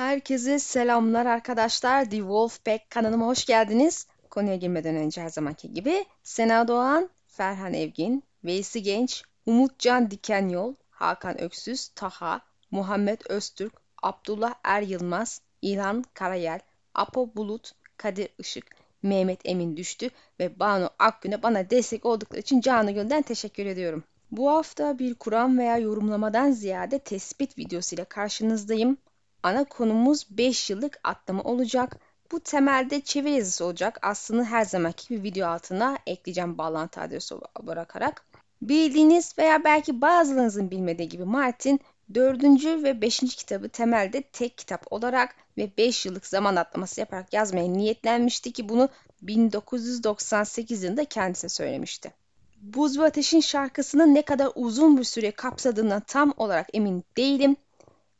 Herkese selamlar arkadaşlar. The Wolfpack kanalıma hoş geldiniz. Konuya girmeden önce her zamanki gibi Sena Doğan, Ferhan Evgin, Veysi Genç, Umutcan Dikenyol, Hakan Öksüz, Taha, Muhammed Öztürk, Abdullah Er Yılmaz, İlhan Karayel, Apo Bulut, Kadir Işık, Mehmet Emin Düştü ve Banu Akgün'e bana destek oldukları için canı gönülden teşekkür ediyorum. Bu hafta bir kuram veya yorumlamadan ziyade tespit videosu ile karşınızdayım. Ana konumuz 5 yıllık atlama olacak. Bu temelde çeviri yazısı olacak. Aslında her zamanki gibi video altına ekleyeceğim bağlantı adresi bırakarak. Bildiğiniz veya belki bazılarınızın bilmediği gibi Martin 4. ve 5. kitabı temelde tek kitap olarak ve 5 yıllık zaman atlaması yaparak yazmaya niyetlenmişti ki bunu 1998 yılında kendisi söylemişti. Buz ve Ateş'in şarkısının ne kadar uzun bir süre kapsadığından tam olarak emin değilim.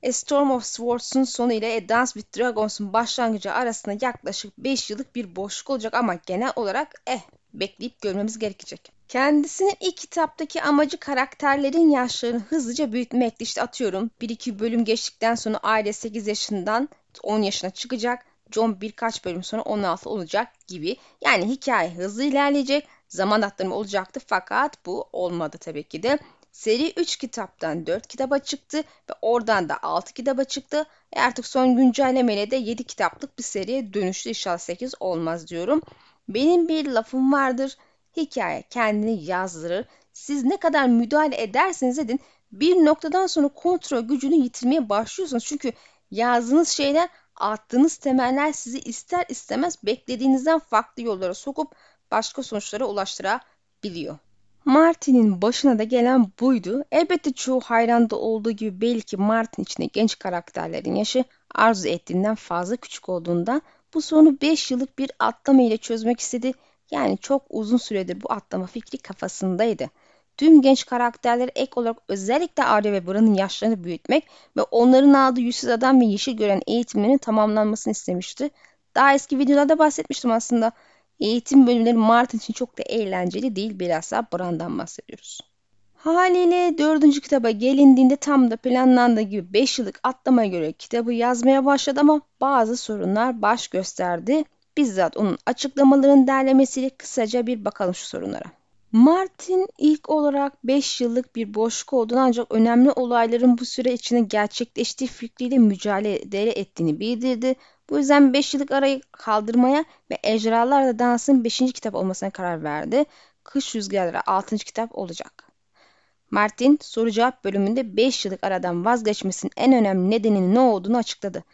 A Storm of Swords'un sonu ile A Dance with Dragons'un başlangıcı arasında yaklaşık 5 yıllık bir boşluk olacak ama genel olarak eh bekleyip görmemiz gerekecek. Kendisinin ilk kitaptaki amacı karakterlerin yaşlarını hızlıca büyütmekti. İşte atıyorum 1-2 bölüm geçtikten sonra aile 8 yaşından 10 yaşına çıkacak. John birkaç bölüm sonra 16 olacak gibi. Yani hikaye hızlı ilerleyecek. Zaman atlama olacaktı fakat bu olmadı tabii ki de. Seri 3 kitaptan 4 kitaba çıktı ve oradan da 6 kitaba çıktı. E artık son güncellemeyle de 7 kitaplık bir seriye dönüştü. İnşallah 8 olmaz diyorum. Benim bir lafım vardır. Hikaye kendini yazdırır. Siz ne kadar müdahale ederseniz edin bir noktadan sonra kontrol gücünü yitirmeye başlıyorsunuz. Çünkü yazdığınız şeyler, attığınız temeller sizi ister istemez beklediğinizden farklı yollara sokup başka sonuçlara ulaştırabiliyor. Martin'in başına da gelen buydu. Elbette çoğu hayranda olduğu gibi belki Martin içinde genç karakterlerin yaşı arzu ettiğinden fazla küçük olduğundan bu sorunu 5 yıllık bir atlama ile çözmek istedi. Yani çok uzun süredir bu atlama fikri kafasındaydı. Tüm genç karakterleri ek olarak özellikle Arya ve Bran'ın yaşlarını büyütmek ve onların aldığı yüzsüz adam ve yeşil gören eğitimlerinin tamamlanmasını istemişti. Daha eski videolarda bahsetmiştim aslında. Eğitim bölümleri Martin için çok da eğlenceli değil. Bilhassa Bran'dan bahsediyoruz. Haliyle dördüncü kitaba gelindiğinde tam da planlandığı gibi 5 yıllık atlamaya göre kitabı yazmaya başladı ama bazı sorunlar baş gösterdi. Bizzat onun açıklamalarının derlemesiyle kısaca bir bakalım şu sorunlara. Martin ilk olarak 5 yıllık bir boşluk olduğunu ancak önemli olayların bu süre içinde gerçekleştiği fikriyle mücadele ettiğini bildirdi. Bu yüzden 5 yıllık arayı kaldırmaya ve Ejderhalarla Dans'ın 5. kitap olmasına karar verdi. Kış Rüzgarları 6. kitap olacak. Martin soru cevap bölümünde 5 yıllık aradan vazgeçmesinin en önemli nedeninin ne olduğunu açıkladı.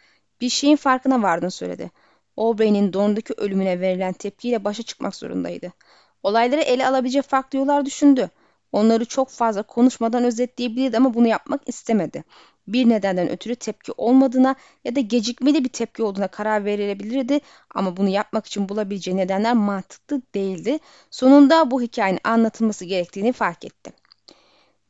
Bir şeyin farkına vardığını söyledi. Aubrey'nin Dorne'daki ölümüne verilen tepkiyle başa çıkmak zorundaydı. Olayları ele alabilecek farklı yollar düşündü. Onları çok fazla konuşmadan özetleyebilirdi ama bunu yapmak istemedi. Bir nedenden ötürü tepki olmadığına ya da gecikmeli bir tepki olduğuna karar verilebilirdi ama bunu yapmak için bulabileceği nedenler mantıklı değildi. Sonunda bu hikayenin anlatılması gerektiğini fark etti.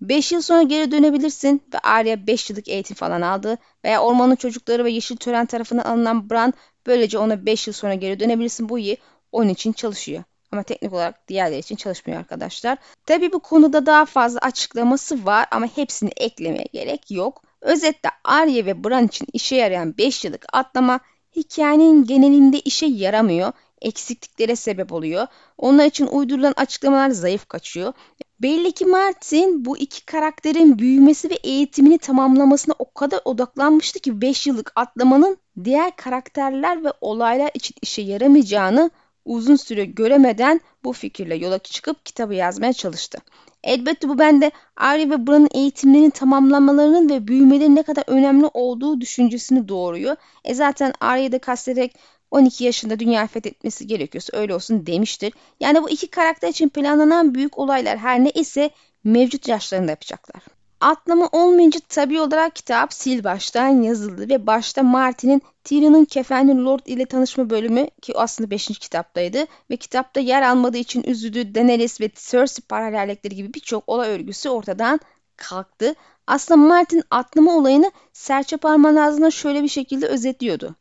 5 yıl sonra geri dönebilirsin ve Arya 5 yıllık eğitim falan aldı veya ormanın çocukları ve yeşil tören tarafından alınan Bran böylece ona 5 yıl sonra geri dönebilirsin bu iyi onun için çalışıyor. Ama teknik olarak diğerleri için çalışmıyor arkadaşlar. Tabi bu konuda daha fazla açıklaması var ama hepsini eklemeye gerek yok. Özetle Arya ve Bran için işe yarayan 5 yıllık atlama hikayenin genelinde işe yaramıyor. Eksikliklere sebep oluyor. Onlar için uydurulan açıklamalar zayıf kaçıyor. Belli ki Martin bu iki karakterin büyümesi ve eğitimini tamamlamasına o kadar odaklanmıştı ki 5 yıllık atlamanın diğer karakterler ve olaylar için işe yaramayacağını uzun süre göremeden bu fikirle yola çıkıp kitabı yazmaya çalıştı. Elbette bu bende Arya ve Bran'ın eğitimlerinin tamamlanmalarının ve büyümelerinin ne kadar önemli olduğu düşüncesini doğuruyor. E zaten Arya'yı da kastederek 12 yaşında dünya fethetmesi gerekiyorsa öyle olsun demiştir. Yani bu iki karakter için planlanan büyük olaylar her ne ise mevcut yaşlarında yapacaklar. Atlama olmayınca tabi olarak kitap sil baştan yazıldı ve başta Martin'in Tyrion'un kefenli Lord ile tanışma bölümü ki aslında 5. kitaptaydı ve kitapta yer almadığı için üzüldü Daenerys ve Cersei paralellikleri gibi birçok olay örgüsü ortadan kalktı. Aslında Martin atlama olayını serçe parmağın ağzına şöyle bir şekilde özetliyordu.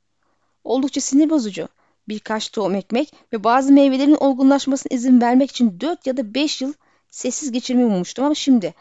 Oldukça sinir bozucu. Birkaç tohum ekmek ve bazı meyvelerin olgunlaşmasına izin vermek için 4 ya da 5 yıl sessiz geçirmeyi ummuştum ama şimdi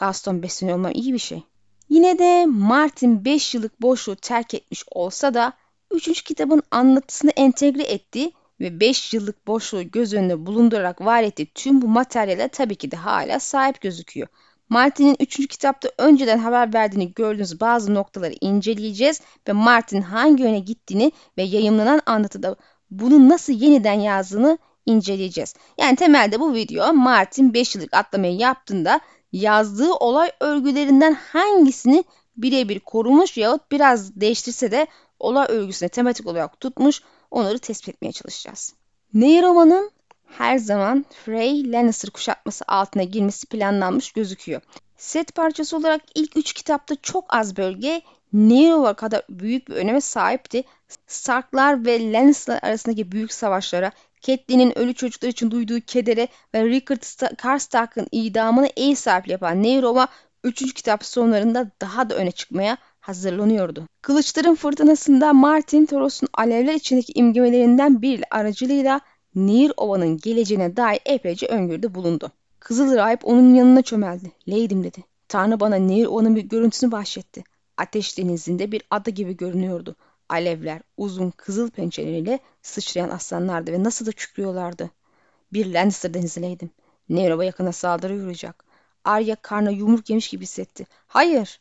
Gaston besleniyor olmam iyi bir şey. Yine de Martin 5 yıllık boşluğu terk etmiş olsa da 3. kitabın anlatısını entegre etti ve 5 yıllık boşluğu göz önünde bulundurarak var ettiği tüm bu materyale tabii ki de hala sahip gözüküyor. Martin'in 3. kitapta önceden haber verdiğini gördüğünüz bazı noktaları inceleyeceğiz ve Martin hangi yöne gittiğini ve yayınlanan anlatıda bunu nasıl yeniden yazdığını inceleyeceğiz. Yani temelde bu video Martin 5 yıllık atlamayı yaptığında yazdığı olay örgülerinden hangisini birebir korumuş yahut biraz değiştirse de olay örgüsüne tematik olarak tutmuş onları tespit etmeye çalışacağız. Nehir her zaman Frey Lannister kuşatması altına girmesi planlanmış gözüküyor. Set parçası olarak ilk üç kitapta çok az bölge Nehir kadar büyük bir öneme sahipti. Starklar ve Lannister arasındaki büyük savaşlara, Catelyn'in ölü çocuklar için duyduğu kedere ve Rickard Karstark'ın idamını ev sahipliği yapan Nehirova 3. kitap sonlarında daha da öne çıkmaya hazırlanıyordu. Kılıçların fırtınasında Martin Toros'un alevler içindeki imgemelerinden bir aracılığıyla Nehir Ova'nın geleceğine dair epeyce öngörüde bulundu. Kızıl Rahip onun yanına çömeldi. Leydim dedi. Tanrı bana Nehir Ova'nın bir görüntüsünü bahşetti. Ateş denizinde bir ada gibi görünüyordu. Alevler uzun kızıl pençeleriyle sıçrayan aslanlardı ve nasıl da kükrüyorlardı. Bir Lannister denizleydim. Nehir yakına saldırı yürüyecek. Arya karnına yumruk yemiş gibi hissetti. Hayır,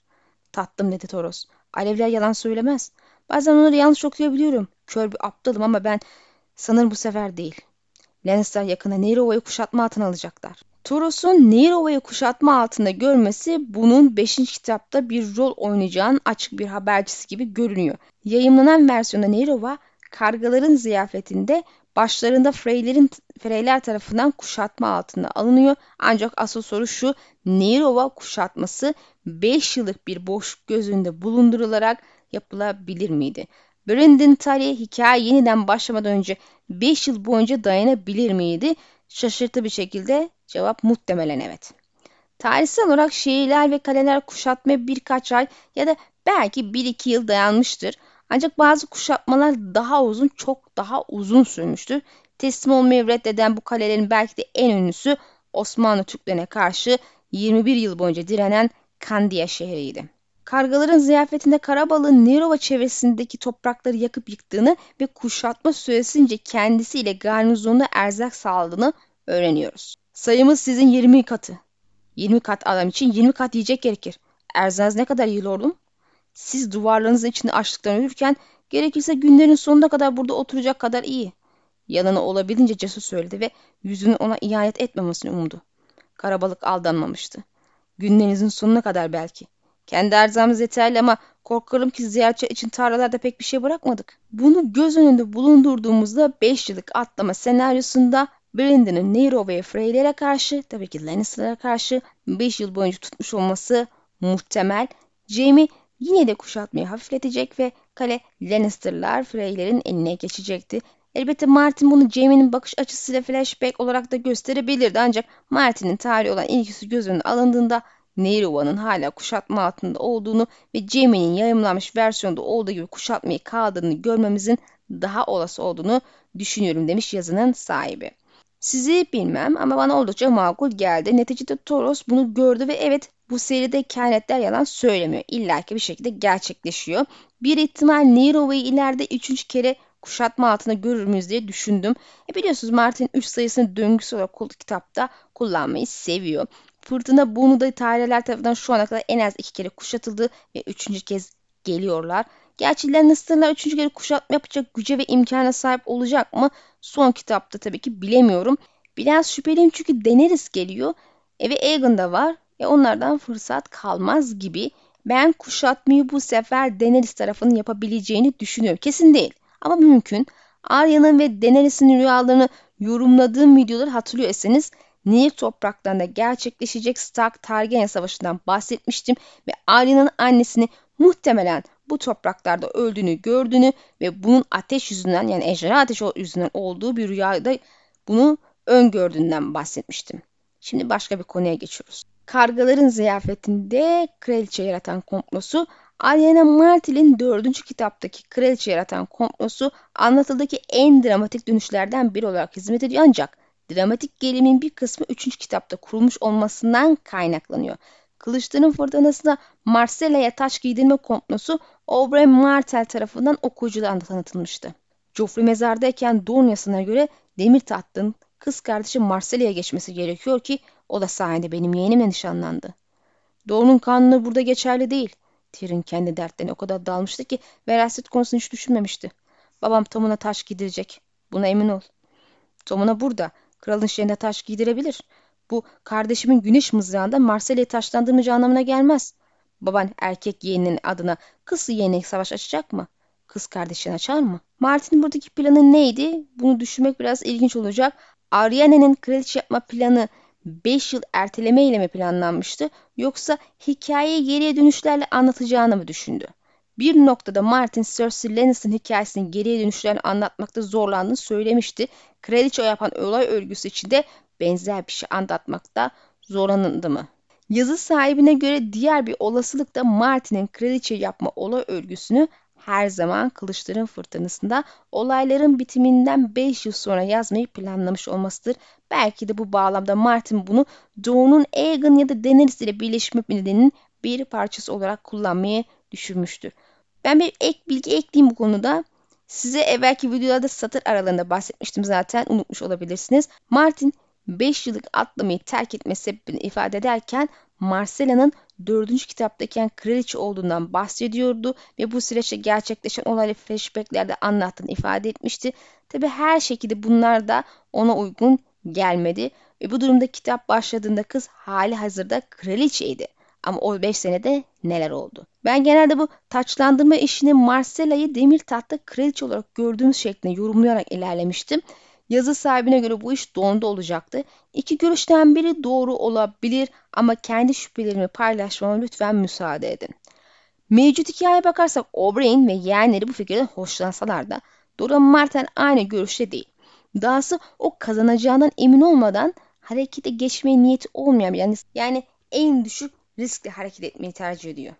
Tattım dedi Toros. Alevler yalan söylemez. Bazen onları yanlış okuyabiliyorum. Kör bir aptalım ama ben sanırım bu sefer değil. Lannister yakında Nairova'yı kuşatma altına alacaklar. Toros'un Nairova'yı kuşatma altında görmesi bunun 5. kitapta bir rol oynayacağın açık bir habercisi gibi görünüyor. Yayımlanan versiyonda Nairova kargaların ziyafetinde başlarında Freylerin, Freyler tarafından kuşatma altında alınıyor. Ancak asıl soru şu, Nehirova kuşatması 5 yıllık bir boşluk gözünde bulundurularak yapılabilir miydi? Brendan Tully hikaye yeniden başlamadan önce 5 yıl boyunca dayanabilir miydi? Şaşırtı bir şekilde cevap muhtemelen evet. Tarihsel olarak şehirler ve kaleler kuşatmaya birkaç ay ya da belki 1-2 yıl dayanmıştır. Ancak bazı kuşatmalar daha uzun, çok daha uzun sürmüştür. Teslim olmayı reddeden bu kalelerin belki de en ünlüsü Osmanlı Türklerine karşı 21 yıl boyunca direnen Kandiya şehriydi. Kargaların ziyafetinde Karabalık'ın Nerova çevresindeki toprakları yakıp yıktığını ve kuşatma süresince kendisiyle garnizonda erzak sağladığını öğreniyoruz. Sayımız sizin 20 katı. 20 kat adam için 20 kat yiyecek gerekir. Erzaz ne kadar iyi lordum? Siz duvarlarınızın içinde açlıktan ölürken gerekirse günlerin sonuna kadar burada oturacak kadar iyi. Yalanı olabildiğince cesur söyledi ve yüzünü ona ihanet etmemesini umdu. Karabalık aldanmamıştı. Günlerinizin sonuna kadar belki. Kendi erzamız yeterli ama korkarım ki ziyaretçi için tarlalarda pek bir şey bırakmadık. Bunu göz önünde bulundurduğumuzda 5 yıllık atlama senaryosunda Brandon'ın Nero ve Freylere karşı tabii ki Lannister'lara karşı 5 yıl boyunca tutmuş olması muhtemel. Jamie yine de kuşatmayı hafifletecek ve kale Lannister'lar Freyler'in eline geçecekti. Elbette Martin bunu Jaime'nin bakış açısıyla flashback olarak da gösterebilirdi ancak Martin'in tarihi olan ilgisi göz önüne alındığında Nehiruva'nın hala kuşatma altında olduğunu ve Jaime'nin yayımlanmış versiyonda olduğu gibi kuşatmayı kaldığını görmemizin daha olası olduğunu düşünüyorum demiş yazının sahibi. Sizi bilmem ama bana oldukça makul geldi. Neticede Toros bunu gördü ve evet bu seride kehanetler yalan söylemiyor. İlla ki bir şekilde gerçekleşiyor. Bir ihtimal Nerova'yı ileride üçüncü kere kuşatma altında görür müyüz diye düşündüm. E biliyorsunuz Martin 3 sayısını döngüsü olarak kitapta kullanmayı seviyor. Fırtına bunu da tarihler tarafından şu ana kadar en az iki kere kuşatıldı ve üçüncü kez geliyorlar. Gerçi Lannister'lar üçüncü kere kuşatma yapacak güce ve imkana sahip olacak mı? Son kitapta tabii ki bilemiyorum. Biraz şüpheliyim çünkü Daenerys geliyor. E ve Aegon da var. E onlardan fırsat kalmaz gibi. Ben kuşatmayı bu sefer Daenerys tarafının yapabileceğini düşünüyorum. Kesin değil ama mümkün. Arya'nın ve Daenerys'in rüyalarını yorumladığım videoları hatırlıyorsanız Nehir topraklarında gerçekleşecek Stark Targaryen savaşından bahsetmiştim ve Arya'nın annesini muhtemelen bu topraklarda öldüğünü gördüğünü ve bunun ateş yüzünden yani ejderha ateş yüzünden olduğu bir rüyada bunu öngördüğünden bahsetmiştim. Şimdi başka bir konuya geçiyoruz. Kargaların ziyafetinde kraliçe yaratan komplosu Ariana Martel'in dördüncü kitaptaki kraliçe yaratan komplosu anlatıldaki en dramatik dönüşlerden biri olarak hizmet ediyor ancak dramatik gerilimin bir kısmı üçüncü kitapta kurulmuş olmasından kaynaklanıyor. Kılıçların fırtınasında Marcella'ya taş giydirme komplosu Oberyn Martell tarafından okuyucularına tanıtılmıştı. Joffrey mezardayken Dorne yasasına göre demir tahtın kız kardeşi Marcella'ya geçmesi gerekiyor ki o da sayende benim yeğenimle nişanlandı. Dorne'un kanunu burada geçerli değil. Tyrion kendi dertlerine o kadar dalmıştı ki veraset konusunu hiç düşünmemişti. Babam Tom'una taş giydirecek. Buna emin ol. Tom'una burada. Kralın şeyine taş giydirebilir. Bu kardeşimin güneş mızrağında Marcella'yı taşlandırmayacağı anlamına gelmez. Baban erkek yeğeninin adına kız yeğenine savaş açacak mı? Kız kardeşini açar mı? Martin'in buradaki planı neydi? Bunu düşünmek biraz ilginç olacak. Ariane'nin kraliçe yapma planı 5 yıl erteleme ile mi planlanmıştı yoksa hikayeyi geriye dönüşlerle anlatacağını mı düşündü? Bir noktada Martin Cersei Lannister'ın hikayesinin geriye dönüşlerini anlatmakta zorlandığını söylemişti. Kraliçe yapan olay örgüsü içinde benzer bir şey anlatmakta zorlanıldı mı? Yazı sahibine göre diğer bir olasılık da Martin'in kraliçe yapma olay örgüsünü her zaman Kılıçların Fırtınası'nda olayların bitiminden 5 yıl sonra yazmayı planlamış olmasıdır. Belki de bu bağlamda Martin bunu Doğu'nun Aegon ya da Daenerys ile birleşme nedeninin bir parçası olarak kullanmayı düşünmüştür. Ben bir ek bilgi ekleyeyim bu konuda. Size evvelki videolarda satır aralarında bahsetmiştim zaten unutmuş olabilirsiniz. Martin 5 yıllık atlamayı terk etme sebebini ifade ederken Marcella'nın 4. kitaptayken kraliçe olduğundan bahsediyordu ve bu süreçte gerçekleşen olayları flashbacklerde anlattığını ifade etmişti. Tabi her şekilde bunlar da ona uygun gelmedi ve bu durumda kitap başladığında kız hali hazırda kraliçeydi. Ama o 5 senede neler oldu? Ben genelde bu taçlandırma işini Marcella'yı demir tahtta kraliçe olarak gördüğümüz şeklinde yorumlayarak ilerlemiştim. Yazı sahibine göre bu iş dondu olacaktı. İki görüşten biri doğru olabilir ama kendi şüphelerimi paylaşmama lütfen müsaade edin. Mevcut hikayeye bakarsak Oberyn ve yeğenleri bu fikirden hoşlansalar da Dora Martin aynı görüşte değil. Dahası o kazanacağından emin olmadan harekete geçmeye niyeti olmayan yani, yani en düşük riskle hareket etmeyi tercih ediyor.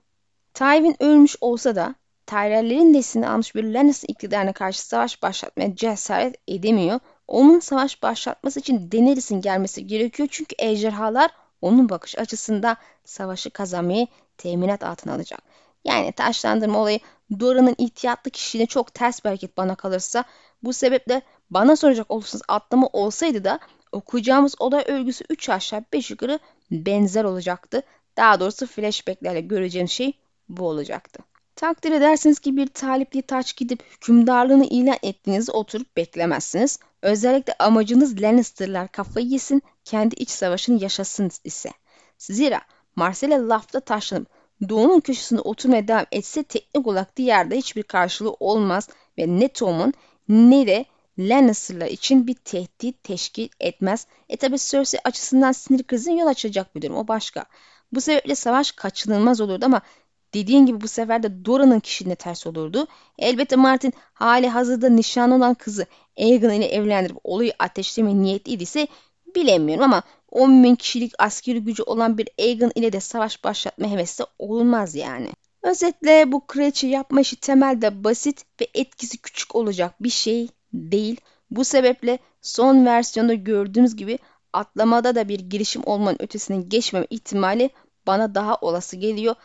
Tywin ölmüş olsa da Tyrell'lerin destini almış bir Lannister iktidarına karşı savaş başlatmaya cesaret edemiyor. Onun savaş başlatması için Daenerys'in gelmesi gerekiyor çünkü ejderhalar onun bakış açısında savaşı kazanmayı teminat altına alacak. Yani taşlandırma olayı Dora'nın ihtiyatlı kişiliğine çok ters bir hareket bana kalırsa bu sebeple bana soracak olursanız atlama olsaydı da okuyacağımız olay örgüsü 3 aşağı 5 yukarı benzer olacaktı. Daha doğrusu flashbacklerle göreceğim şey bu olacaktı. Takdir edersiniz ki bir talipliği taç gidip hükümdarlığını ilan ettiğinizde oturup beklemezsiniz. Özellikle amacınız Lannister'lar kafayı yesin, kendi iç savaşını yaşasın ise. Zira Marcella lafta taşlanıp doğunun köşesinde oturmaya devam etse teknik olarak diğerde hiçbir karşılığı olmaz ve ne Tom'un ne de Lannister'lar için bir tehdit teşkil etmez. E tabi Cersei açısından sinir krizine yol açacak bir durum o başka. Bu sebeple savaş kaçınılmaz olurdu ama dediğin gibi bu sefer de Dora'nın kişiliğine ters olurdu. Elbette Martin hali hazırda nişanlı olan kızı Aegon ile evlendirip olayı ateşleme niyetliyse bilemiyorum ama 10 bin kişilik askeri gücü olan bir Aegon ile de savaş başlatma hevesi olmaz yani. Özetle bu kraliçe yapma işi temelde basit ve etkisi küçük olacak bir şey değil. Bu sebeple son versiyonda gördüğümüz gibi atlamada da bir girişim olmanın ötesine geçmeme ihtimali bana daha olası geliyor.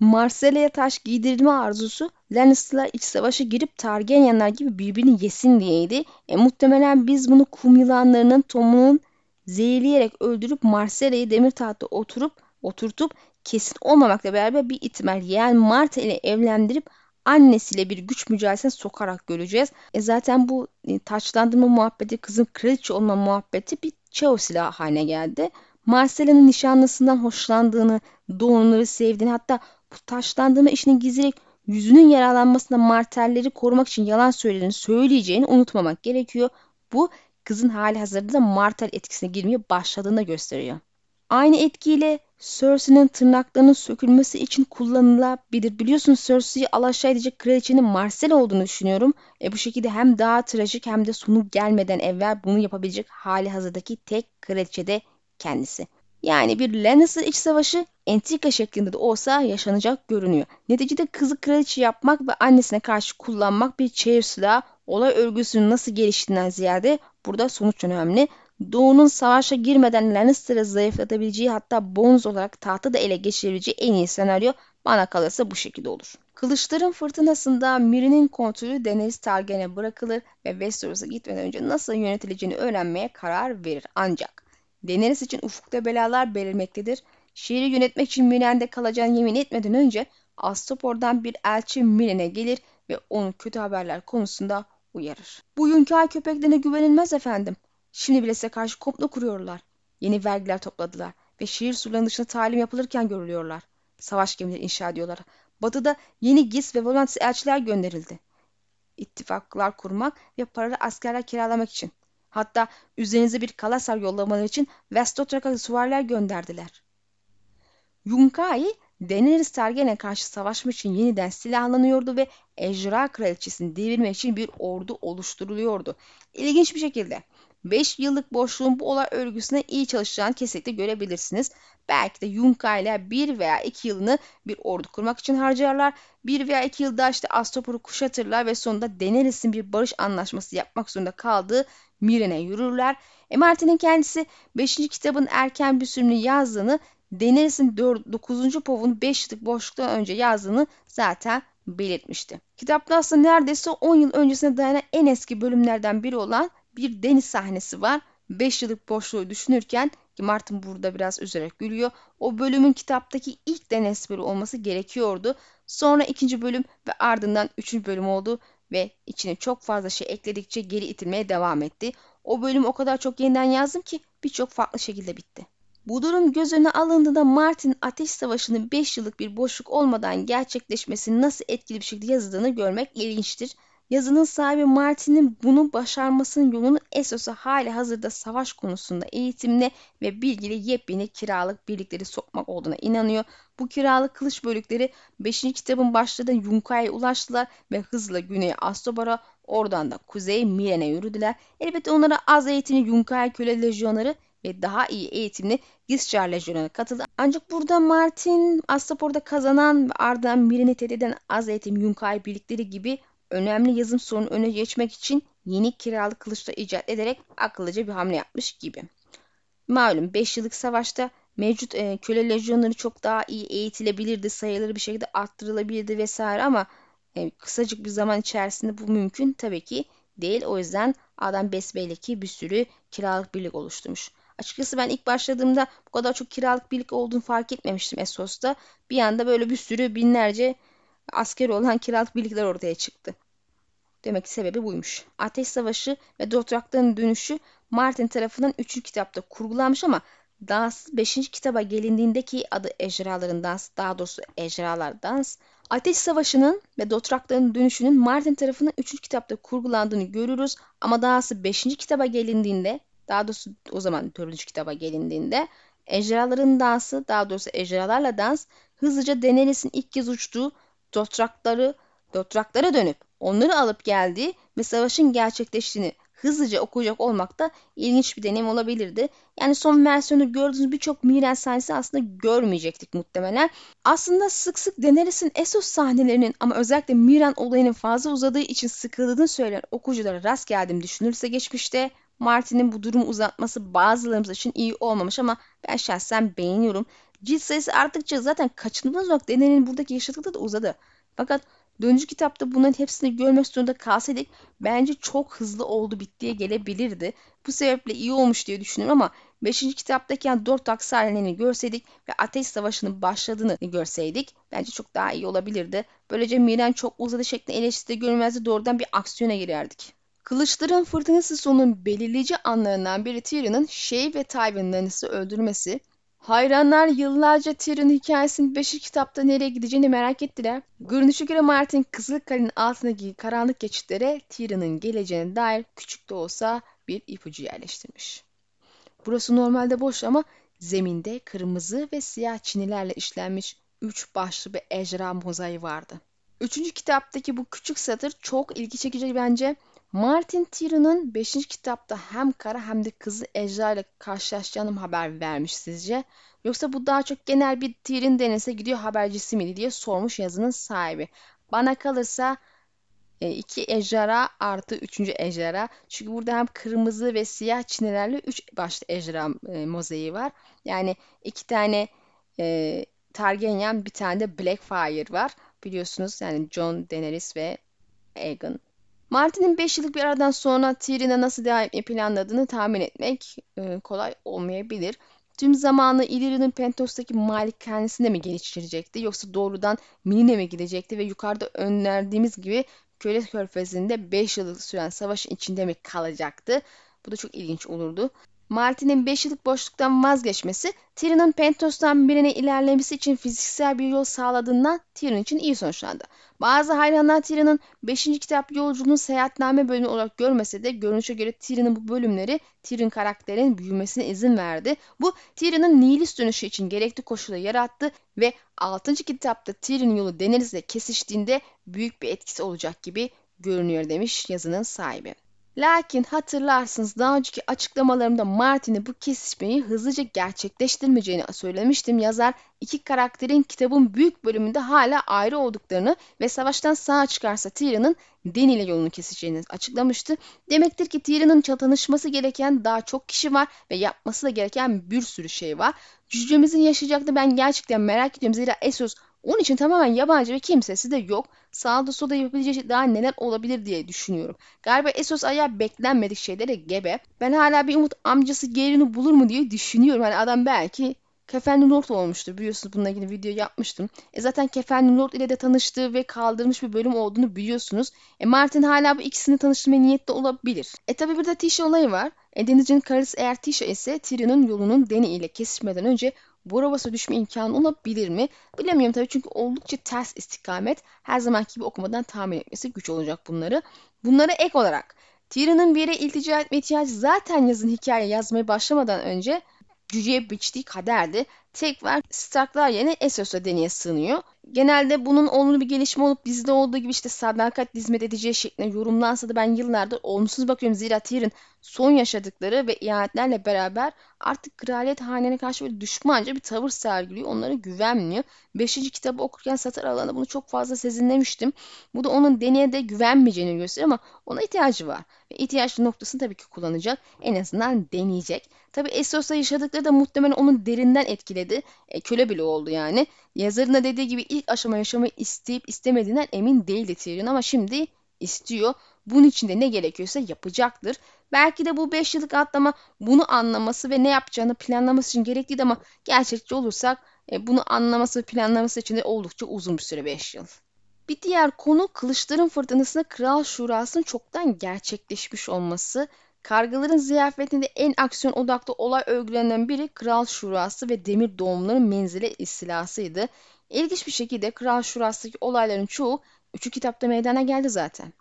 Marcella'ya taş giydirme arzusu Lannister'lar iç savaşa girip Targaryenler gibi birbirini yesin diyeydi. E, muhtemelen biz bunu kum yılanlarının Tom'unun zehirleyerek öldürüp Marcella'yı demir tahtta oturup oturtup kesin olmamakla beraber bir ihtimal yeğen Marta ile evlendirip annesiyle bir güç mücadelesine sokarak göreceğiz. E zaten bu e, taçlandırma muhabbeti, kızın kraliçe olma muhabbeti bir çao silahı haline geldi. Marcella'nın nişanlısından hoşlandığını, doğumları sevdiğini hatta bu taşlandırma işini gizleyerek yüzünün yaralanmasına martelleri korumak için yalan söylediğini söyleyeceğini unutmamak gerekiyor. Bu kızın hali hazırda da martel etkisine girmeye başladığını gösteriyor. Aynı etkiyle Cersei'nin tırnaklarının sökülmesi için kullanılabilir. Biliyorsunuz Cersei'yi alaşağı edecek kraliçenin Marcel olduğunu düşünüyorum. E bu şekilde hem daha trajik hem de sonu gelmeden evvel bunu yapabilecek hali hazırdaki tek kraliçe de kendisi. Yani bir Lannister iç savaşı entrika şeklinde de olsa yaşanacak görünüyor. Neticede kızı kraliçe yapmak ve annesine karşı kullanmak bir çevir silahı olay örgüsünün nasıl geliştiğinden ziyade burada sonuç önemli. Doğu'nun savaşa girmeden Lannister'ı zayıflatabileceği hatta Bones olarak tahtı da ele geçirebileceği en iyi senaryo bana kalırsa bu şekilde olur. Kılıçların fırtınasında Miri'nin kontrolü Daenerys Targaryen'e bırakılır ve Westeros'a gitmeden önce nasıl yönetileceğini öğrenmeye karar verir. Ancak Daenerys için ufukta belalar belirmektedir. Şehri yönetmek için Miren'de kalacağını yemin etmeden önce Astopor'dan bir elçi Miren'e gelir ve onu kötü haberler konusunda uyarır. Bu Yunkay köpeklerine güvenilmez efendim. Şimdi bile size karşı komplo kuruyorlar. Yeni vergiler topladılar ve şehir surlarının dışında talim yapılırken görülüyorlar. Savaş gemileri inşa ediyorlar. Batı'da yeni GIS ve Volantis elçiler gönderildi. İttifaklar kurmak ve paralı askerler kiralamak için. Hatta üzerinize bir kalasar yollamaları için Westotrak'a süvariler gönderdiler. Yunkai Daenerys Targaryen'e karşı savaşmak için yeniden silahlanıyordu ve Ejderha Kraliçesi'ni devirmek için bir ordu oluşturuluyordu. İlginç bir şekilde 5 yıllık boşluğun bu olay örgüsüne iyi çalışacağını kesinlikle görebilirsiniz. Belki de Yunka ile 1 veya 2 yılını bir ordu kurmak için harcarlar. 1 veya 2 yılda işte Astopor'u kuşatırlar ve sonunda Daenerys'in bir barış anlaşması yapmak zorunda kaldığı Miren'e yürürler. E Martin'in kendisi 5. kitabın erken bir sürümünü yazdığını Daenerys'in 9. povun 5 yıllık boşluktan önce yazdığını zaten belirtmişti. Kitapta aslında neredeyse 10 yıl öncesine dayanan en eski bölümlerden biri olan bir deniz sahnesi var. 5 yıllık boşluğu düşünürken ki Martin burada biraz üzerek gülüyor. O bölümün kitaptaki ilk deniz bölümü olması gerekiyordu. Sonra ikinci bölüm ve ardından üçüncü bölüm oldu ve içine çok fazla şey ekledikçe geri itilmeye devam etti. O bölüm o kadar çok yeniden yazdım ki birçok farklı şekilde bitti. Bu durum göz önüne alındığında Martin Ateş Savaşı'nın 5 yıllık bir boşluk olmadan gerçekleşmesini nasıl etkili bir şekilde yazıldığını görmek ilginçtir. Yazının sahibi Martin'in bunu başarmasının yolunu Essos'a hali hazırda savaş konusunda eğitimli ve bilgili yepyeni kiralık birlikleri sokmak olduğuna inanıyor. Bu kiralık kılıç bölükleri 5. kitabın başlarında Yunkai'ye ulaştılar ve hızla güneye Astobar'a oradan da kuzey Miren'e yürüdüler. Elbette onlara az eğitimli Yunkai köle lejyonları ve daha iyi eğitimli Giscar Lejyonu'na katıldı. Ancak burada Martin, Astapor'da kazanan ve ardından Miren'i tehdit eden az eğitim Yunkai birlikleri gibi önemli yazım sorunu öne geçmek için yeni kiralık kılıçla icat ederek akıllıca bir hamle yapmış gibi. Malum 5 yıllık savaşta mevcut e, köle lejyonları çok daha iyi eğitilebilirdi, sayıları bir şekilde arttırılabilirdi vesaire ama e, kısacık bir zaman içerisinde bu mümkün tabii ki değil. O yüzden adam besbelli ki bir sürü kiralık birlik oluşturmuş. Açıkçası ben ilk başladığımda bu kadar çok kiralık birlik olduğunu fark etmemiştim Essos'ta. Bir anda böyle bir sürü binlerce askeri olan kiralık birlikler ortaya çıktı. Demek ki sebebi buymuş. Ateş Savaşı ve Dothrak'ların dönüşü Martin tarafından 3. kitapta kurgulanmış ama daha 5. kitaba gelindiğindeki adı Ejderhaların Dans, daha doğrusu Ejderhalar Dans, Ateş Savaşı'nın ve Dothrak'ların dönüşünün Martin tarafından 3. kitapta kurgulandığını görürüz ama dahası 5. kitaba gelindiğinde, daha doğrusu o zaman 4. kitaba gelindiğinde Ejderhaların Dansı, daha doğrusu Ejderhalarla Dans hızlıca Daenerys'in ilk kez uçtuğu Dothrakları, Dothraklara dönüp onları alıp geldiği ve savaşın gerçekleştiğini hızlıca okuyacak olmak da ilginç bir deneyim olabilirdi. Yani son versiyonu gördüğünüz birçok Miren sahnesi aslında görmeyecektik muhtemelen. Aslında sık sık Daenerys'in Essos sahnelerinin ama özellikle Miren olayının fazla uzadığı için sıkıldığını söyleyen okuyuculara rast geldiğimi düşünürse geçmişte Martin'in bu durumu uzatması bazılarımız için iyi olmamış ama ben şahsen beğeniyorum. Cilt sayısı arttıkça zaten kaçınılmaz olarak Daenerys'in buradaki yaşadıkları da uzadı. Fakat Döncü kitapta bunların hepsini görmek zorunda kalsaydık bence çok hızlı oldu bittiye gelebilirdi. Bu sebeple iyi olmuş diye düşünüyorum ama 5. kitaptaki yani 4 aksi görseydik ve ateş savaşının başladığını görseydik bence çok daha iyi olabilirdi. Böylece Miran çok uzadı şeklinde eleştiride görmezdi doğrudan bir aksiyona girerdik. Kılıçların fırtınası sonunun belirleyici anlarından biri Tyrion'un Shay ve Tywin öldürmesi Hayranlar yıllarca Tyrion'un hikayesinin 5. kitapta nereye gideceğini merak ettiler. Görünüşe göre Martin Kızılkale'nin altındaki karanlık geçitlere Tyrion'un geleceğine dair küçük de olsa bir ipucu yerleştirmiş. Burası normalde boş ama zeminde kırmızı ve siyah çinilerle işlenmiş üç başlı bir ejderha mozaiği vardı. Üçüncü kitaptaki bu küçük satır çok ilgi çekici bence. Martin Tyrion'un 5. kitapta hem kara hem de kızı ejderha ile karşılaşacağını haber vermiş sizce? Yoksa bu daha çok genel bir Tyrion denese gidiyor habercisi miydi diye sormuş yazının sahibi. Bana kalırsa e, iki ejderha artı üçüncü ejderha. Çünkü burada hem kırmızı ve siyah çinelerle üç başlı ejderha e, mozaiği var. Yani iki tane e, Targaryen bir tane de Blackfyre var. Biliyorsunuz yani Jon, Daenerys ve Aegon. Martin'in 5 yıllık bir aradan sonra Tyrion'a nasıl devam etmeyi planladığını tahmin etmek e, kolay olmayabilir. Tüm zamanı Illyrio'nun Pentos'taki malikanesinde mi geliştirecekti yoksa doğrudan Minine mi gidecekti ve yukarıda önerdiğimiz gibi Köle Körfezi'nde 5 yıllık süren savaşın içinde mi kalacaktı? Bu da çok ilginç olurdu. Martin'in 5 yıllık boşluktan vazgeçmesi Tyrion'un Pentos'tan birine ilerlemesi için fiziksel bir yol sağladığından Tyrion için iyi sonuçlandı. Bazı hayranlar Tyrion'un 5. kitap yolculuğunu seyahatname bölümü olarak görmese de görünüşe göre Tyrion'un bu bölümleri Tyrion karakterinin büyümesine izin verdi. Bu Tyrion'un nihilist dönüşü için gerekli koşulu yarattı ve 6. kitapta Tyrion yolu Daenerys'le kesiştiğinde büyük bir etkisi olacak gibi görünüyor demiş yazının sahibi. Lakin hatırlarsınız daha önceki açıklamalarımda Martin'e bu kesişmeyi hızlıca gerçekleştirmeyeceğini söylemiştim. Yazar iki karakterin kitabın büyük bölümünde hala ayrı olduklarını ve savaştan sağ çıkarsa Tyrion'un Dany ile yolunu keseceğini açıklamıştı. Demektir ki Tyrion'un tanışması gereken daha çok kişi var ve yapması da gereken bir sürü şey var. Cücemizin yaşayacaktı ben gerçekten merak ediyorum. Zira Essos onun için tamamen yabancı ve kimsesi de yok. Sağda solda yapabileceği şey daha neler olabilir diye düşünüyorum. Galiba Esos ayağı beklenmedik şeylere gebe. Ben hala bir umut amcası Gerin'i bulur mu diye düşünüyorum. Hani adam belki Kefenli Lord olmuştur. Biliyorsunuz bununla ilgili video yapmıştım. E zaten Kefenli Lord ile de tanıştığı ve kaldırmış bir bölüm olduğunu biliyorsunuz. E Martin hala bu ikisini tanıştırmaya niyetli olabilir. E tabi burada Tisha olayı var. E Denizci'nin karısı eğer Tisha ise Tyrion'un yolunun Dany ile kesişmeden önce Borobas'a düşme imkanı olabilir mi? Bilemiyorum tabii çünkü oldukça ters istikamet. Her zamanki gibi okumadan tahmin etmesi güç olacak bunları. Bunlara ek olarak Tyrion'un bir yere iltica etme ihtiyacı zaten yazın hikaye yazmaya başlamadan önce cüceye biçtiği kaderdi. Tekrar Starklar yerine Essos'a Dany'e sığınıyor. Genelde bunun olumlu bir gelişme olup dizide olduğu gibi işte sadakat hizmet edeceği şeklinde yorumlansa da ben yıllardır olumsuz bakıyorum. Zira Tyrion son yaşadıkları ve ihanetlerle beraber artık kraliyet hanene karşı böyle düşmanca bir tavır sergiliyor. Onlara güvenmiyor. Beşinci kitabı okurken satır alanında bunu çok fazla sezinlemiştim. Bu da onun deneye de güvenmeyeceğini gösteriyor ama ona ihtiyacı var. Ve ihtiyaçlı noktasını tabii ki kullanacak. En azından deneyecek. Tabii Essos'la yaşadıkları da muhtemelen onun derinden etkiledi. E, köle bile oldu yani. Yazarın da dediği gibi ilk aşama yaşamayı isteyip istemediğinden emin değildi Tyrion ama şimdi istiyor. Bunun için de ne gerekiyorsa yapacaktır. Belki de bu 5 yıllık atlama bunu anlaması ve ne yapacağını planlaması için gerekliydi ama gerçekçi olursak e, bunu anlaması planlaması için de oldukça uzun bir süre 5 yıl. Bir diğer konu kılıçların fırtınasında Kral Şurası'nın çoktan gerçekleşmiş olması. Kargaların ziyafetinde en aksiyon odaklı olay örgülerinden biri Kral Şurası ve Demir Doğumların menzili istilasıydı. İlginç bir şekilde Kral Şurası'ndaki olayların çoğu üçü kitapta meydana geldi zaten.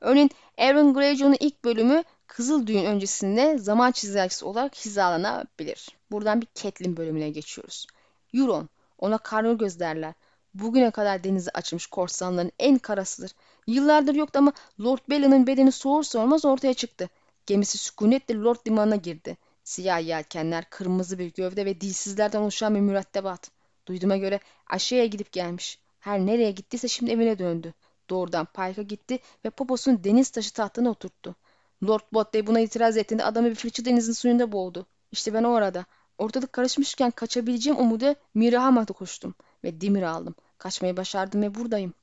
Örneğin Aaron Greyjoy'un ilk bölümü Kızıl Düğün öncesinde zaman çizelgesi olarak hizalanabilir. Buradan bir Catelyn bölümüne geçiyoruz. Euron, ona Karnagöz derler. Bugüne kadar denizi açmış korsanların en karasıdır. Yıllardır yoktu ama Lord Bella'nın bedeni soğur sormaz ortaya çıktı. Gemisi sükunetle Lord limanına girdi. Siyah yelkenler, kırmızı bir gövde ve dilsizlerden oluşan bir mürettebat. Duyduğuma göre aşağıya gidip gelmiş. Her nereye gittiyse şimdi evine döndü. Doğrudan Pike'a gitti ve poposunu deniz taşı tahtına oturttu. Lord Botley buna itiraz ettiğinde adamı bir fırça denizin suyunda boğdu. İşte ben o arada. Ortalık karışmışken kaçabileceğim umuda Mirahamat'a koştum ve demir aldım. Kaçmayı başardım ve buradayım.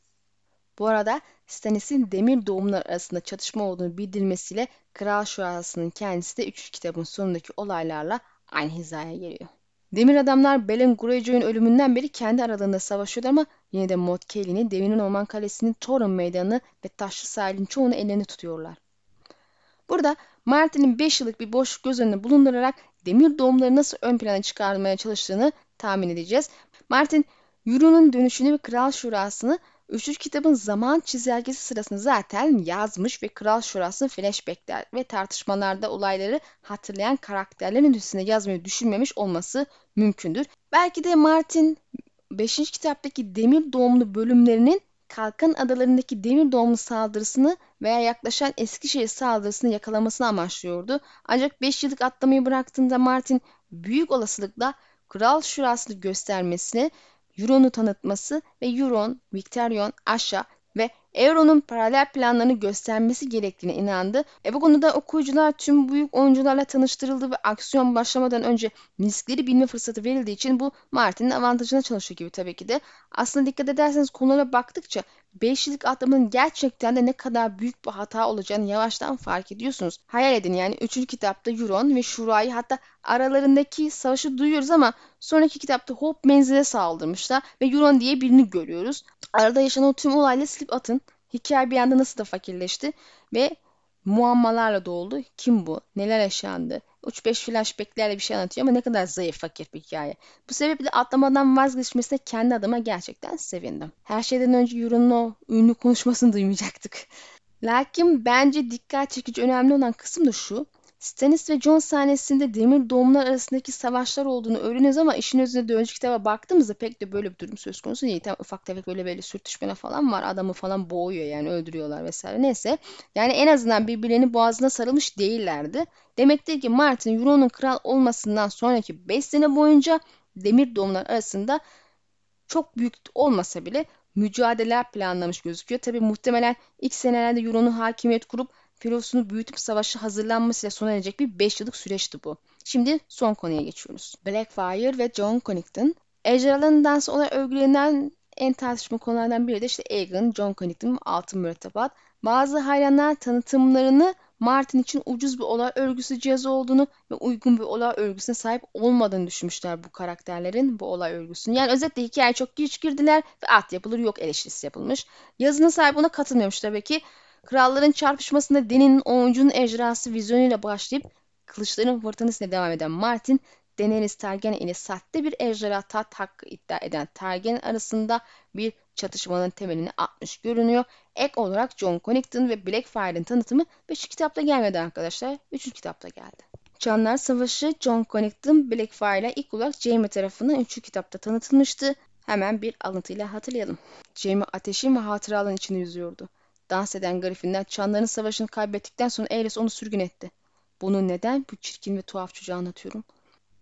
Bu arada Stannis'in demir doğumlar arasında çatışma olduğunu bildirmesiyle Kral Şurası'nın kendisi de 3. kitabın sonundaki olaylarla aynı hizaya geliyor. Demir adamlar Belen Greyjoy'un ölümünden beri kendi aralarında savaşıyordu ama yine de Mod Caelin'i Devirin Orman Kalesi'nin Torun Meydanı ve Taşlı Sahil'in çoğunu ellerinde tutuyorlar. Burada Martin'in 5 yıllık bir boşluk göz önüne bulundurarak demir doğumları nasıl ön plana çıkarmaya çalıştığını tahmin edeceğiz. Martin, Euron'un dönüşünü ve Kral Şurası'nı Üçüncü kitabın zaman çizelgesi sırasında zaten yazmış ve Kral Şurası'nın flashbackler ve tartışmalarda olayları hatırlayan karakterlerin üstünde yazmayı düşünmemiş olması mümkündür. Belki de Martin 5. kitaptaki demir doğumlu bölümlerinin Kalkan adalarındaki demir doğumlu saldırısını veya yaklaşan Eskişehir saldırısını yakalamasını amaçlıyordu. Ancak 5 yıllık atlamayı bıraktığında Martin büyük olasılıkla Kral Şurası'nı göstermesini Euron'u tanıtması ve Euron, Victarion, Asha Euro'nun paralel planlarını göstermesi gerektiğine inandı. E bu konuda okuyucular tüm büyük oyuncularla tanıştırıldı ve aksiyon başlamadan önce riskleri bilme fırsatı verildiği için bu Martin'in avantajına çalışıyor gibi tabii ki de. Aslında dikkat ederseniz konulara baktıkça 5 yıllık atlamanın gerçekten de ne kadar büyük bir hata olacağını yavaştan fark ediyorsunuz. Hayal edin yani 3. kitapta Euron ve Shura'yı hatta aralarındaki savaşı duyuyoruz ama sonraki kitapta Hope menzile saldırmışlar ve Euron diye birini görüyoruz. Arada yaşanan tüm olayla silip atın. Hikaye bir anda nasıl da fakirleşti ve muammalarla doldu. Kim bu? Neler yaşandı? 3-5 flashbacklerle bir şey anlatıyor ama ne kadar zayıf fakir bir hikaye. Bu sebeple atlamadan vazgeçmesine kendi adıma gerçekten sevindim. Her şeyden önce Euron'un o ünlü konuşmasını duymayacaktık. Lakin bence dikkat çekici önemli olan kısım da şu. Stannis ve Jon sahnesinde demir doğumlar arasındaki savaşlar olduğunu öğreniyoruz ama işin özünde de önceki kitaba baktığımızda pek de böyle bir durum söz konusu değil. Tam ufak tefek böyle böyle sürtüşmeler falan var. Adamı falan boğuyor yani öldürüyorlar vesaire. Neyse. Yani en azından birbirlerinin boğazına sarılmış değillerdi. Demektir ki Martin Euron'un kral olmasından sonraki 5 sene boyunca demir doğumlar arasında çok büyük olmasa bile mücadeleler planlamış gözüküyor. Tabi muhtemelen ilk senelerde Euron'un hakimiyet kurup filosunu büyütüp savaşı hazırlanmasıyla sona erecek bir 5 yıllık süreçti bu. Şimdi son konuya geçiyoruz. Blackfire ve John Connington. Ejderhaların dansı olarak övgülenen en tartışma konulardan biri de işte Aegon, John Connington altın mürettebat. Bazı hayranlar tanıtımlarını Martin için ucuz bir olay örgüsü cihazı olduğunu ve uygun bir olay örgüsüne sahip olmadığını düşünmüşler bu karakterlerin bu olay örgüsünün. Yani özetle hikaye çok geç girdiler ve at yapılır yok eleştirisi yapılmış. Yazının sahibi buna katılmıyormuş tabii ki. Kralların çarpışmasında Deni'nin oyuncunun ejderhası vizyonuyla başlayıp kılıçların fırtınasıyla devam eden Martin, Daenerys Targaryen ile sahte bir ejderha tat hakkı iddia eden Targaryen arasında bir çatışmanın temelini atmış görünüyor. Ek olarak John Connington ve Blackfire'ın tanıtımı 5. kitapta gelmedi arkadaşlar. 3. kitapta geldi. Çanlar Savaşı John Connington Blackfire ile ilk olarak Jaime tarafından 3. kitapta tanıtılmıştı. Hemen bir alıntıyla hatırlayalım. Jaime ateşin ve hatıraların içinde yüzüyordu. Dans eden Griffin'ler çanların savaşını kaybettikten sonra Aerys onu sürgün etti. Bunu neden bu çirkin ve tuhaf çocuğa anlatıyorum?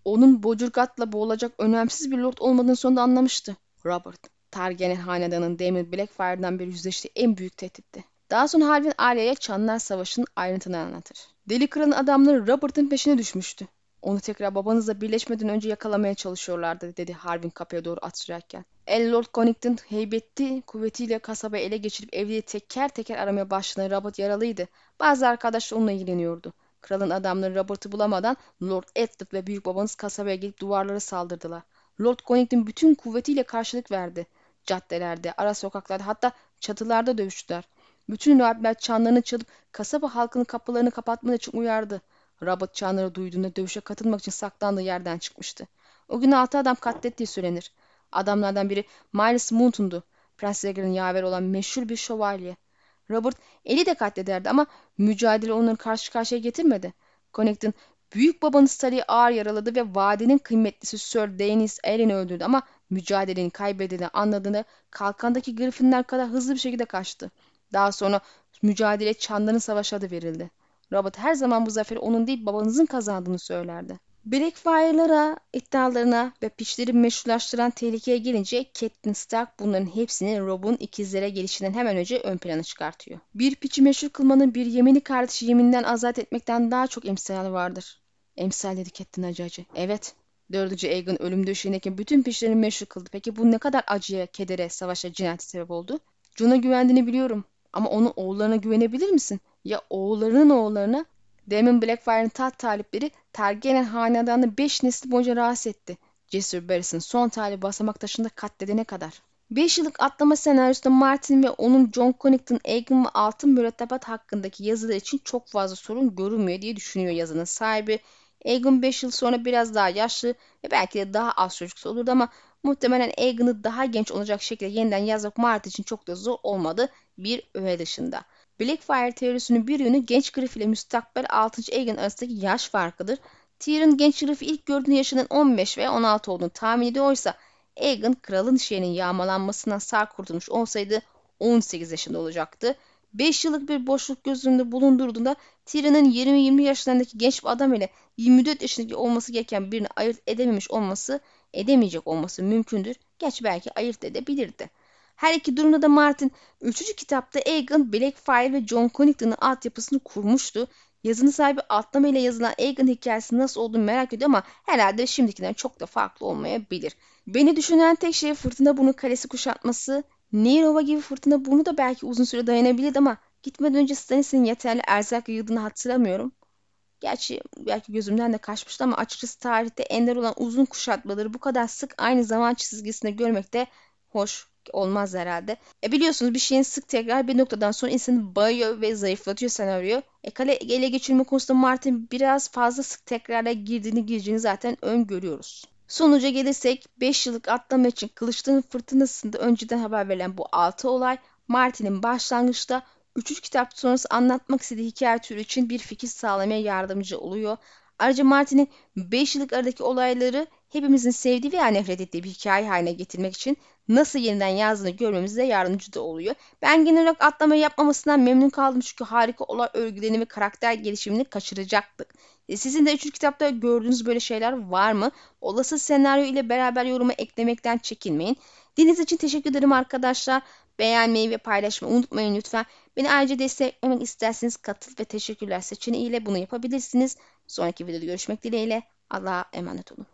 Onun bocurgatla boğulacak önemsiz bir lord olmadığını sonunda anlamıştı. Robert, Targaryen hanedanın Daemon Blackfire'dan beri yüzleştiği en büyük tehditti. Daha sonra Harvin Arya'ya Çanlar Savaşı'nın ayrıntılarını anlatır. Deli Kral'ın adamları Robert'ın peşine düşmüştü. Onu tekrar babanızla birleşmeden önce yakalamaya çalışıyorlardı dedi Harvin kapıya doğru at. El Lord Connington heybetli kuvvetiyle kasabayı ele geçirip evliyi teker teker aramaya başlayan Robert yaralıydı. Bazı arkadaşlar onunla ilgileniyordu. Kralın adamları Robert'ı bulamadan Lord Edward ve büyük babanız kasabaya gelip duvarlara saldırdılar. Lord Connington bütün kuvvetiyle karşılık verdi. Caddelerde, ara sokaklarda hatta çatılarda dövüştüler. Bütün rahipler çanlarını çalıp kasaba halkının kapılarını kapatmak için uyardı. Robert çanları duyduğunda dövüşe katılmak için saklandığı yerden çıkmıştı. O gün altı adam katlettiği söylenir. Adamlardan biri Miles Mountain'du. Prens Regal'in yaver olan meşhur bir şövalye. Robert eli de katlederdi ama mücadele onları karşı karşıya getirmedi. Connington büyük babanız Sully'i ağır yaraladı ve vadenin kıymetlisi Sir Daenerys Ellen'i öldürdü ama mücadelenin kaybedildiğini anladığında kalkandaki Griffinler kadar hızlı bir şekilde kaçtı. Daha sonra mücadele Çanların Savaşı adı verildi. Robert her zaman bu zaferi onun değil babanızın kazandığını söylerdi. Blackfire'lara, iddialarına ve piçleri meşrulaştıran tehlikeye gelince Catelyn Stark bunların hepsini Rob'un ikizlere gelişinden hemen önce ön plana çıkartıyor. Bir piçi meşhur kılmanın bir yemini kardeşi yeminden azat etmekten daha çok emsali vardır. Emsal dedi Catelyn acı acı. Evet. Dördüncü Aegon ölüm döşeğindeki bütün piçlerini meşhur kıldı. Peki bu ne kadar acıya, kedere, savaşa, cinayete sebep oldu? Jon'a güvendiğini biliyorum. Ama onun oğullarına güvenebilir misin? Ya oğullarının oğullarına? Daemon Blackfire'ın taht talipleri Targaryen hanedanını 5 nesli boyunca rahatsız etti. Cesur Barris'in son tali basamak taşında katledene kadar. 5 yıllık atlama senaryosunda Martin ve onun John Connington, Aegon ve Altın Mürettebat hakkındaki yazılar için çok fazla sorun görünmüyor diye düşünüyor yazının sahibi. Aegon 5 yıl sonra biraz daha yaşlı ve belki de daha az çocuksu olurdu ama muhtemelen Aegon'u daha genç olacak şekilde yeniden yazmak Martin için çok da zor olmadı bir öğe dışında. Blackfire teorisinin bir yönü genç Griff ile müstakbel 6. Aegon arasındaki yaş farkıdır. Tyrion genç Griff'i ilk gördüğünde yaşının 15 veya 16 olduğunu tahmin ediyorsa Aegon kralın şeyinin yağmalanmasından sağ kurtulmuş olsaydı 18 yaşında olacaktı. 5 yıllık bir boşluk göz önünde bulundurduğunda Tyrion'un 20-20 yaşlarındaki genç bir adam ile 24 yaşındaki olması gereken birini ayırt edememiş olması, edemeyecek olması mümkündür. Geç belki ayırt edebilirdi. Her iki durumda da Martin 3. kitapta Egan, Blackfire ve John Connington'ın altyapısını kurmuştu. Yazının sahibi atlama ile yazılan Egan hikayesi nasıl olduğunu merak ediyor ama herhalde şimdikinden çok da farklı olmayabilir. Beni düşünen tek şey fırtına burnu kalesi kuşatması. Nehir gibi fırtına burnu da belki uzun süre dayanabilirdi ama gitmeden önce Stannis'in yeterli erzak yığdığını hatırlamıyorum. Gerçi belki gözümden de kaçmıştı ama açıkçası tarihte ender olan uzun kuşatmaları bu kadar sık aynı zaman çizgisinde görmek de hoş olmaz herhalde. E biliyorsunuz bir şeyin sık tekrar bir noktadan sonra insanı bayıyor ve zayıflatıyor senaryo. E kale ele geçirme konusunda Martin biraz fazla sık tekrarla girdiğini gireceğini zaten öngörüyoruz. Sonuca gelirsek 5 yıllık atlama için Kılıçların Fırtınası'nda önceden haber verilen bu 6 olay Martin'in başlangıçta 3. kitap sonrası anlatmak istediği hikaye türü için bir fikir sağlamaya yardımcı oluyor. Ayrıca Martin'in 5 yıllık aradaki olayları hepimizin sevdiği veya nefret ettiği bir hikaye haline getirmek için nasıl yeniden yazdığını görmemize yardımcı da oluyor. Ben genel olarak atlamayı yapmamasından memnun kaldım çünkü harika olay örgülerini ve karakter gelişimini kaçıracaktık. E, sizin de 3. kitapta gördüğünüz böyle şeyler var mı? Olası senaryo ile beraber yoruma eklemekten çekinmeyin. Dinlediğiniz için teşekkür ederim arkadaşlar. Beğenmeyi ve paylaşmayı unutmayın lütfen. Beni ayrıca desteklemek isterseniz katıl ve teşekkürler seçeneğiyle bunu yapabilirsiniz. Sonraki videoda görüşmek dileğiyle. Allah'a emanet olun.